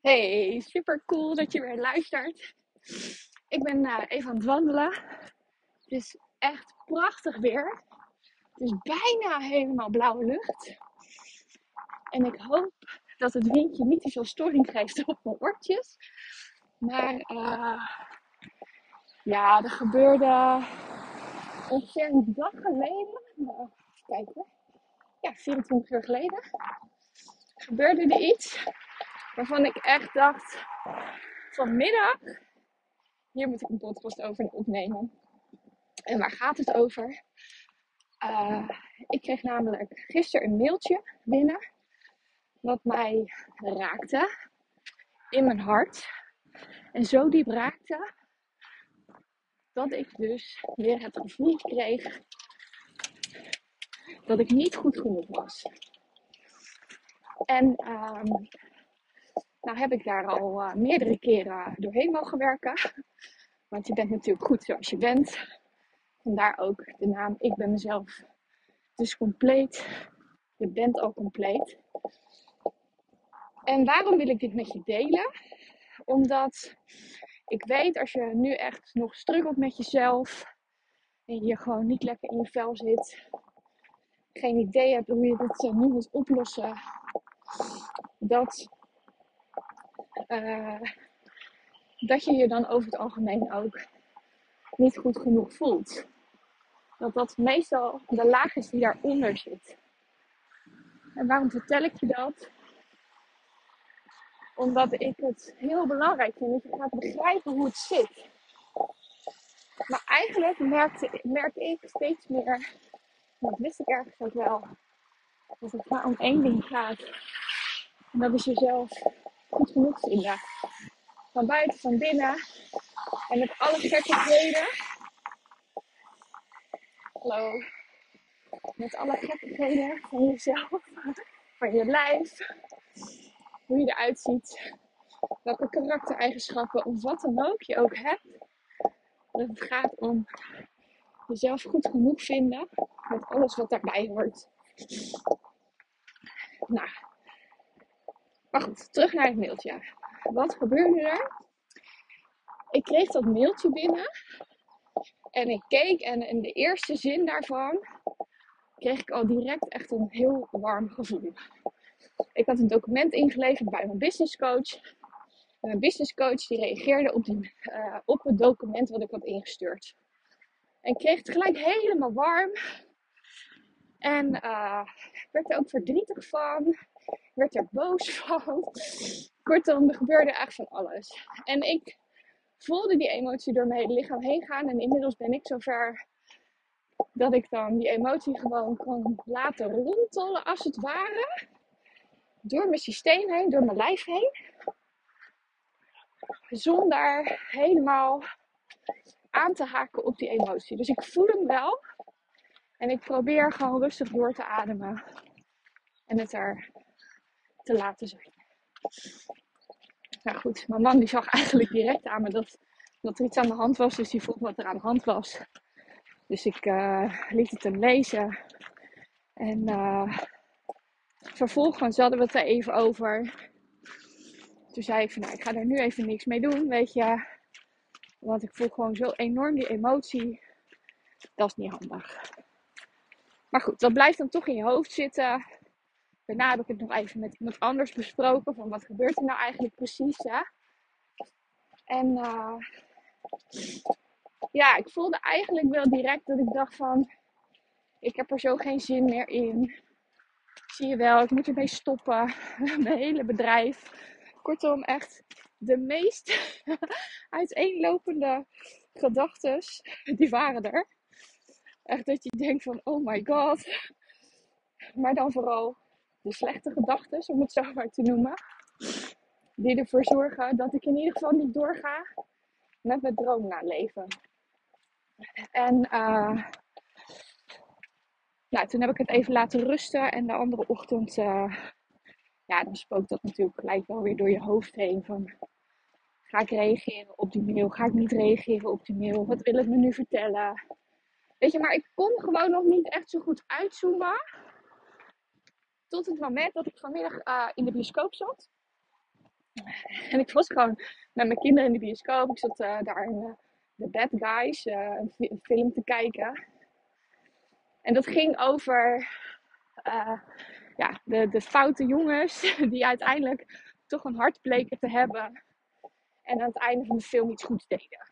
Hey, super cool dat je weer luistert. Ik ben uh, even aan het wandelen. Het is echt prachtig weer. Het is bijna helemaal blauwe lucht. En ik hoop dat het windje niet te veel storing geeft op mijn oortjes. Maar uh, ja, er gebeurde een dag geleden. Nou, kijken. Ja, 24 uur geleden. Gebeurde er iets waarvan ik echt dacht: vanmiddag, hier moet ik een podcast over opnemen. En waar gaat het over? Uh, ik kreeg namelijk gisteren een mailtje binnen. Wat mij raakte in mijn hart. En zo diep raakte dat ik dus weer het gevoel kreeg dat ik niet goed genoeg was. En um, nou heb ik daar al uh, meerdere keren doorheen mogen werken. Want je bent natuurlijk goed zoals je bent. Vandaar ook de naam Ik ben mezelf. Dus compleet. Je bent al compleet. En waarom wil ik dit met je delen? Omdat ik weet als je nu echt nog struggelt met jezelf. En je gewoon niet lekker in je vel zit. Geen idee hebt hoe je dit nu moet oplossen. Dat uh, dat je je dan over het algemeen ook niet goed genoeg voelt. Dat dat meestal de laag is die daaronder zit. En waarom vertel ik je dat? Omdat ik het heel belangrijk vind dat je gaat begrijpen hoe het zit. Maar eigenlijk merkte, merk ik steeds meer, dat wist ik ergens ook wel, dat het maar om één ding gaat. En dat is jezelf goed genoeg vinden. Van buiten, van binnen. En met alle gekkigheden. Hallo. Met alle gekkigheden van jezelf. Van je lijf. Hoe je eruit ziet. Welke karaktereigenschappen of wat dan ook je ook hebt. Dat het gaat om jezelf goed genoeg vinden. Met alles wat daarbij hoort. Nou, maar goed, terug naar het mailtje. Wat gebeurde er? Ik kreeg dat mailtje binnen. En ik keek en in de eerste zin daarvan kreeg ik al direct echt een heel warm gevoel. Ik had een document ingeleverd bij mijn business coach. Mijn business coach die reageerde op, die, uh, op het document wat ik had ingestuurd. En ik kreeg het gelijk helemaal warm. En uh, werd er ook verdrietig van werd er boos van. Kortom, er gebeurde echt van alles. En ik voelde die emotie door mijn hele lichaam heen gaan. En inmiddels ben ik zover dat ik dan die emotie gewoon kan laten rondtollen, als het ware. Door mijn systeem heen, door mijn lijf heen. Zonder helemaal aan te haken op die emotie. Dus ik voel hem wel. En ik probeer gewoon rustig door te ademen. En het er te laten zijn. Nou goed, mijn man die zag eigenlijk direct aan me dat, dat er iets aan de hand was. Dus die vroeg wat er aan de hand was. Dus ik uh, liet het hem lezen. En uh, vervolgens hadden we het er even over. Toen zei ik van nou, ik ga er nu even niks mee doen, weet je. Want ik voel gewoon zo enorm die emotie. Dat is niet handig. Maar goed, dat blijft dan toch in je hoofd zitten. Daarna heb ik het nog even met iemand anders besproken. Van wat gebeurt er nou eigenlijk precies. Hè? En uh, ja, ik voelde eigenlijk wel direct dat ik dacht van... Ik heb er zo geen zin meer in. Zie je wel, ik moet ermee stoppen. Mijn hele bedrijf. Kortom, echt de meest uiteenlopende gedachten, die waren er. Echt dat je denkt van, oh my god, maar dan vooral de slechte gedachten, om het zo maar te noemen. Die ervoor zorgen dat ik in ieder geval niet doorga met mijn droom naleven. En uh, nou, toen heb ik het even laten rusten. En de andere ochtend, uh, ja, dan spookt dat natuurlijk gelijk wel weer door je hoofd heen. Van, ga ik reageren op die mail? Ga ik niet reageren op die mail? Wat wil het me nu vertellen? Weet je, maar ik kon gewoon nog niet echt zo goed uitzoomen. Tot het moment dat ik vanmiddag uh, in de bioscoop zat. En ik was gewoon met mijn kinderen in de bioscoop. Ik zat uh, daar in The Bad Guys, een, film te kijken. En dat ging over ja, de, de foute jongens die uiteindelijk toch een hart bleken te hebben. En aan het einde van de film iets goeds deden.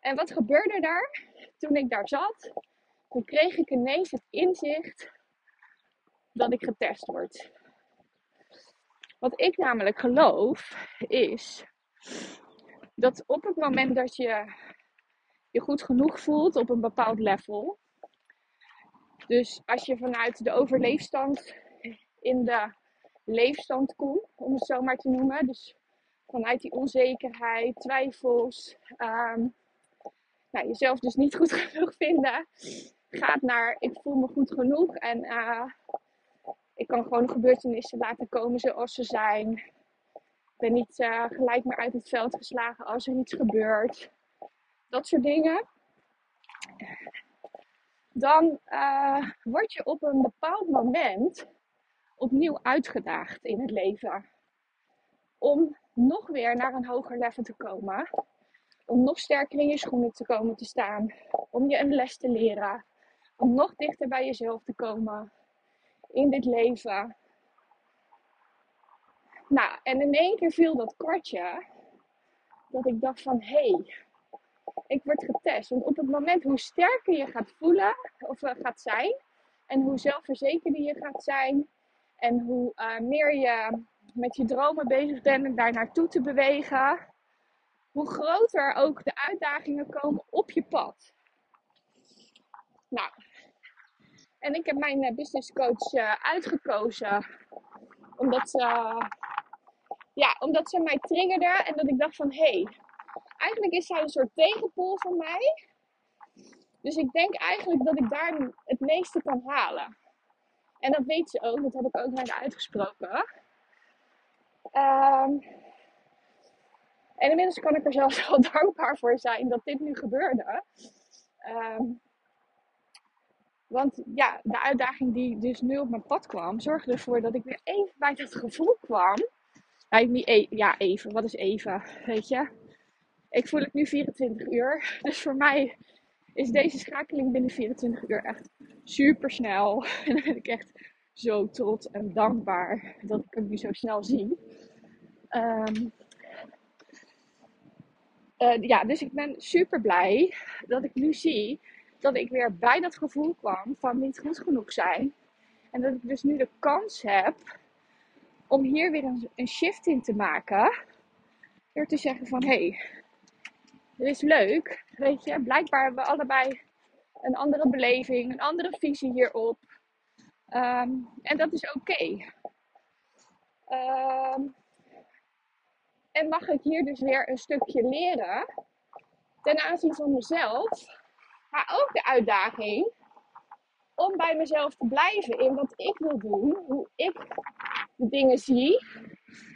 En wat gebeurde daar? Toen ik daar zat, toen kreeg ik ineens het inzicht dat ik getest word. Wat ik namelijk geloof is dat op het moment dat je je goed genoeg voelt op een bepaald level. Dus als je vanuit de overleefstand in de leefstand komt, om het zo maar te noemen. Dus vanuit die onzekerheid, twijfels, um, nou, jezelf dus niet goed genoeg vinden, gaat naar ik voel me goed genoeg en uh, ik kan gewoon gebeurtenissen laten komen zoals ze zijn. Ik ben niet uh, gelijk maar uit het veld geslagen als er iets gebeurt. Dat soort dingen. Dan uh, word je op een bepaald moment opnieuw uitgedaagd in het leven. Om nog weer naar een hoger level te komen. Om nog sterker in je schoenen te komen te staan. Om je een les te leren. Om nog dichter bij jezelf te komen in dit leven. Nou, en in één keer viel dat kwartje. Dat ik dacht van, hé, hey, ik word getest. Want op het moment hoe sterker je gaat voelen, of uh, gaat zijn, en hoe zelfverzekerder je gaat zijn, en hoe uh, meer je met je dromen bezig bent en daar naartoe te bewegen, hoe groter ook de uitdagingen komen op je pad. Nou, en ik heb mijn uh, business coach uh, uitgekozen omdat ze, ja, omdat ze mij triggerde en dat ik dacht van hé, hey, eigenlijk is zij een soort tegenpool van mij. Dus ik denk eigenlijk dat ik daar het meeste kan halen. En dat weet ze ook, dat heb ik ook naar haar uitgesproken. Um, en inmiddels kan ik er zelfs wel dankbaar voor zijn dat dit nu gebeurde. Um, want ja, de uitdaging die dus nu op mijn pad kwam, zorgde ervoor dat ik weer even bij dat gevoel kwam. Niet e ja, even. Wat is even? Weet je? Ik voel het nu 24 uur. Dus voor mij is deze schakeling binnen 24 uur echt super snel. En dan ben ik echt zo trots en dankbaar dat ik hem nu zo snel zie. Um, uh, ja, dus ik ben super blij dat ik nu zie dat ik weer bij dat gevoel kwam van niet goed genoeg zijn. En dat ik dus nu de kans heb om hier weer een, shift in te maken. Door te zeggen van hé, hey, dit is leuk. Weet je, blijkbaar hebben we allebei een andere beleving, een andere visie hierop. Um, en dat is oké. Um, en mag ik hier dus weer een stukje leren ten aanzien van mezelf maar ook de uitdaging om bij mezelf te blijven in wat ik wil doen, hoe ik de dingen zie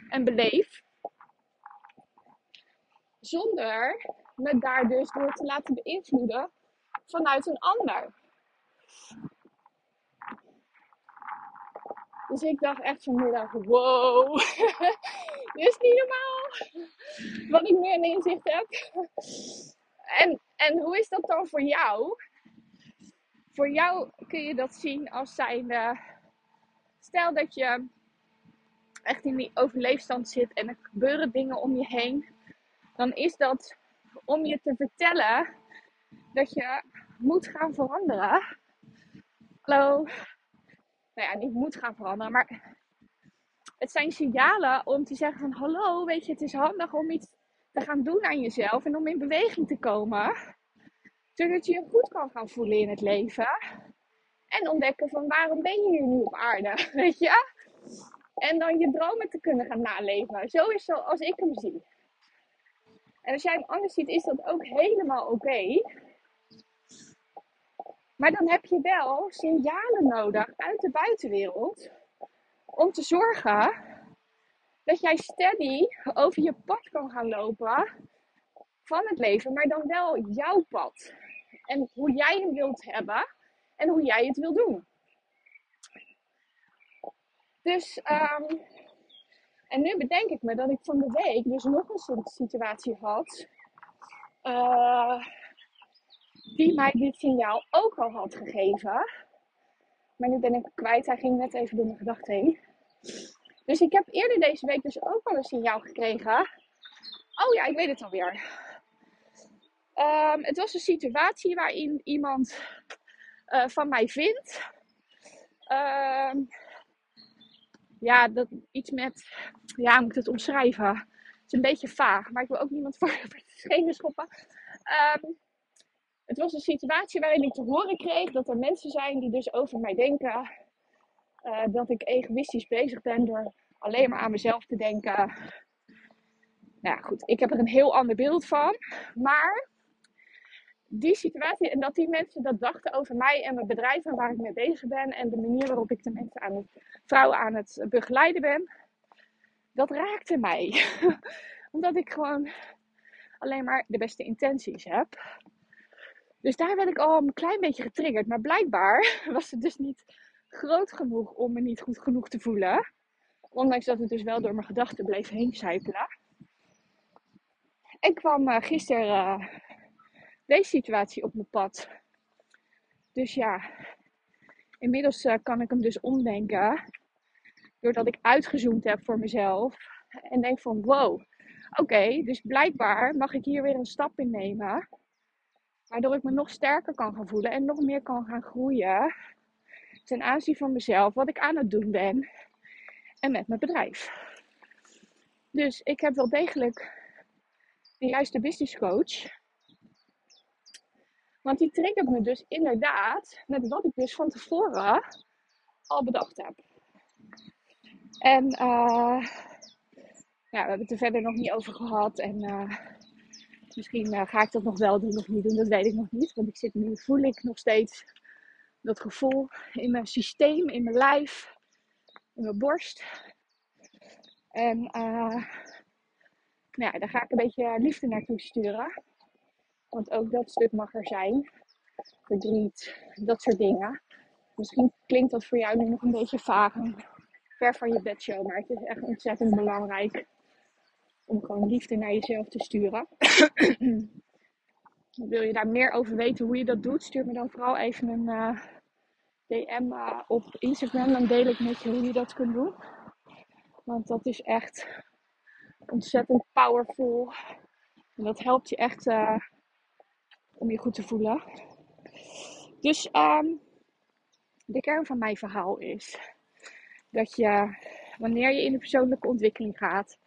en beleef. Zonder me daar dus door te laten beïnvloeden vanuit een ander. Dus ik dacht echt vanmiddag, wow, dit is niet normaal wat ik nu in inzicht heb. En, en hoe is dat dan voor jou? Voor jou kun je dat zien als zijnde. Stel dat je echt in die overleefstand zit en er gebeuren dingen om je heen. Dan is dat om je te vertellen dat je moet gaan veranderen. Hallo. Nou ja, niet moet gaan veranderen, maar het zijn signalen om te zeggen van hallo, weet je, het is handig om iets te gaan doen aan jezelf en om in beweging te komen. Zodat je je goed kan gaan voelen in het leven. En ontdekken van waarom ben je hier nu op aarde, weet je? En dan je dromen te kunnen gaan naleven. Zo is zoals ik hem zie. En als jij hem anders ziet, is dat ook helemaal oké. Maar dan heb je wel signalen nodig uit de buitenwereld om te zorgen dat jij steady over je pad kan gaan lopen van het leven, maar dan wel jouw pad. En hoe jij hem wilt hebben en hoe jij het wil doen. Dus, um, en nu bedenk ik me dat ik van de week dus nog een situatie had. Uh, die mij dit signaal ook al had gegeven. Maar nu ben ik kwijt. Hij ging net even door mijn gedachten heen. Dus ik heb eerder deze week dus ook al een signaal gekregen. Oh ja, ik weet het alweer. Um, het was een situatie waarin iemand uh, van mij vindt. Um, ja, dat iets met. Ja, moet ik het omschrijven? Het is een beetje vaag, maar ik wil ook niemand voor, voor de schenen schoppen. Um, het was een situatie waarin ik te horen kreeg dat er mensen zijn die dus over mij denken uh, dat ik egoïstisch bezig ben door alleen maar aan mezelf te denken. Nou ja, goed, ik heb er een heel ander beeld van. Maar die situatie en dat die mensen dat dachten over mij en mijn bedrijf en waar ik mee bezig ben en de manier waarop ik de mensen aan het, vrouwen aan het begeleiden ben, dat raakte mij. Omdat ik gewoon alleen maar de beste intenties heb. Dus daar werd ik al een klein beetje getriggerd. Maar blijkbaar was het dus niet groot genoeg om me niet goed genoeg te voelen. Ondanks dat het dus wel door mijn gedachten bleef heen zijpelen. En kwam uh, gisteren uh, deze situatie op mijn pad. Dus ja, inmiddels uh, kan ik hem dus omdenken. Doordat ik uitgezoomd heb voor mezelf. En denk van wow, oké, dus blijkbaar mag ik hier weer een stap in nemen. Waardoor ik me nog sterker kan gaan voelen en nog meer kan gaan groeien ten aanzien van mezelf, wat ik aan het doen ben en met mijn bedrijf. Dus ik heb wel degelijk de juiste business coach. Want die triggert me dus inderdaad met wat ik dus van tevoren al bedacht heb. En uh, ja, we hebben het er verder nog niet over gehad. En uh, Misschien uh, ga ik dat nog wel doen of niet doen, dat weet ik nog niet. Want ik zit nu, voel ik nog steeds dat gevoel in mijn systeem, in mijn lijf, in mijn borst. En uh, nou ja, daar ga ik een beetje liefde naartoe sturen. Want ook dat stuk mag er zijn. Verdriet, dat soort dingen. Misschien klinkt dat voor jou nu nog een beetje vaag ver van je bedshow. Maar het is echt ontzettend belangrijk om gewoon liefde naar jezelf te sturen. Wil je daar meer over weten hoe je dat doet? Stuur me dan vooral even een uh, DM op Instagram. Dan deel ik met je hoe je dat kunt doen. Want dat is echt ontzettend powerful. En dat helpt je echt uh, om je goed te voelen. Dus um, de kern van mijn verhaal is dat je wanneer je in de persoonlijke ontwikkeling gaat,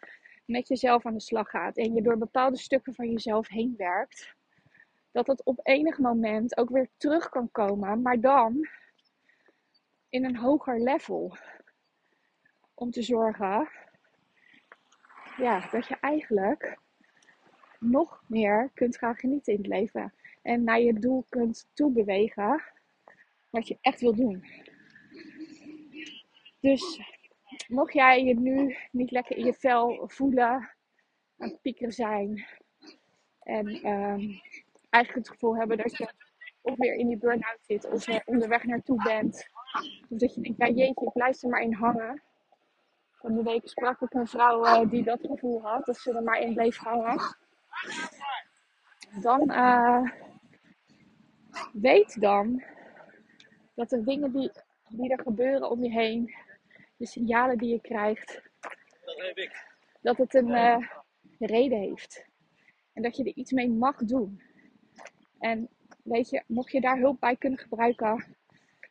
met jezelf aan de slag gaat en je door bepaalde stukken van jezelf heen werkt, dat het op enig moment ook weer terug kan komen, maar dan in een hoger level. Om te zorgen ja, dat je eigenlijk nog meer kunt gaan genieten in het leven. En naar je doel kunt toebewegen wat je echt wil doen. Dus mocht jij je nu niet lekker in je vel voelen, aan het piekeren zijn en um, eigenlijk het gevoel hebben dat je of weer in die burn-out zit of er onderweg naartoe bent. Of dat je denkt, ja jeetje, ik blijf er maar in hangen. Van de week sprak ik een vrouw uh, die dat gevoel had, dat ze er maar in bleef hangen. Dan uh, weet dan dat er dingen die, die er gebeuren om je heen, de signalen die je krijgt, dat het een uh, reden heeft. En dat je er iets mee mag doen. En weet je, mocht je daar hulp bij kunnen gebruiken,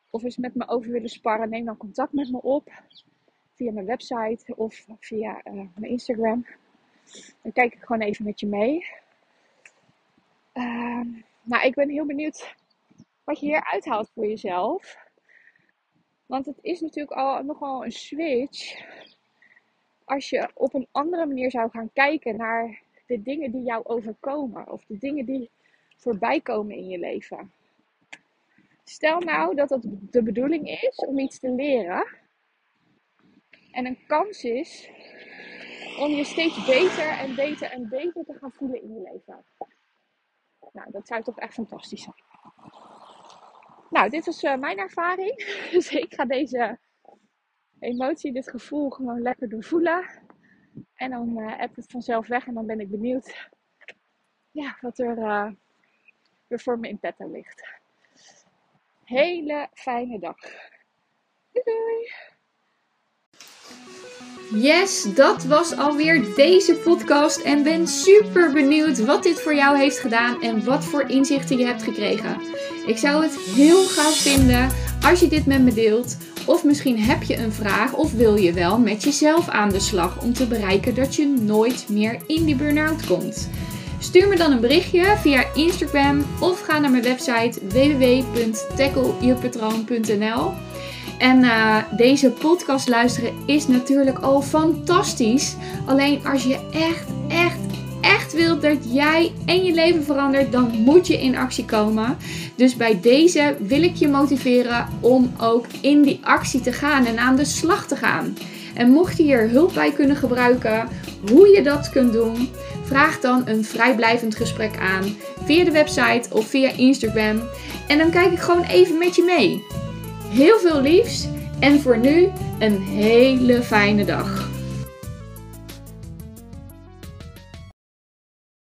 of eens met me over willen sparren, neem dan contact met me op. Via mijn website of via uh, mijn Instagram. Dan kijk ik gewoon even met je mee. Nou, ik ben heel benieuwd wat je hier uithaalt voor jezelf. Want het is natuurlijk al nogal een switch als je op een andere manier zou gaan kijken naar de dingen die jou overkomen of de dingen die voorbij komen in je leven. Stel nou dat het de bedoeling is om iets te leren en een kans is om je steeds beter en beter en beter te gaan voelen in je leven. Nou, dat zou toch echt fantastisch zijn. Nou, dit was uh, mijn ervaring. Dus ik ga deze emotie, dit gevoel gewoon lekker doorvoelen. En dan uh, hebt het vanzelf weg en dan ben ik benieuwd ja, wat er uh, weer voor me in petto ligt. Hele fijne dag. Doei! Yes, dat was alweer deze podcast en ben super benieuwd wat dit voor jou heeft gedaan en wat voor inzichten je hebt gekregen. Ik zou het heel gaaf vinden als je dit met me deelt. Of misschien heb je een vraag of wil je wel met jezelf aan de slag om te bereiken dat je nooit meer in die burn-out komt. Stuur me dan een berichtje via Instagram of ga naar mijn website www.tacklejepatroon.nl. En uh, deze podcast luisteren is natuurlijk al fantastisch. Alleen als je echt, echt, echt wilt dat jij en je leven verandert, dan moet je in actie komen. Dus bij deze wil ik je motiveren om ook in die actie te gaan en aan de slag te gaan. En mocht je hier hulp bij kunnen gebruiken, hoe je dat kunt doen, vraag dan een vrijblijvend gesprek aan via de website of via Instagram. En dan kijk ik gewoon even met je mee. Heel veel liefs en voor nu een hele fijne dag.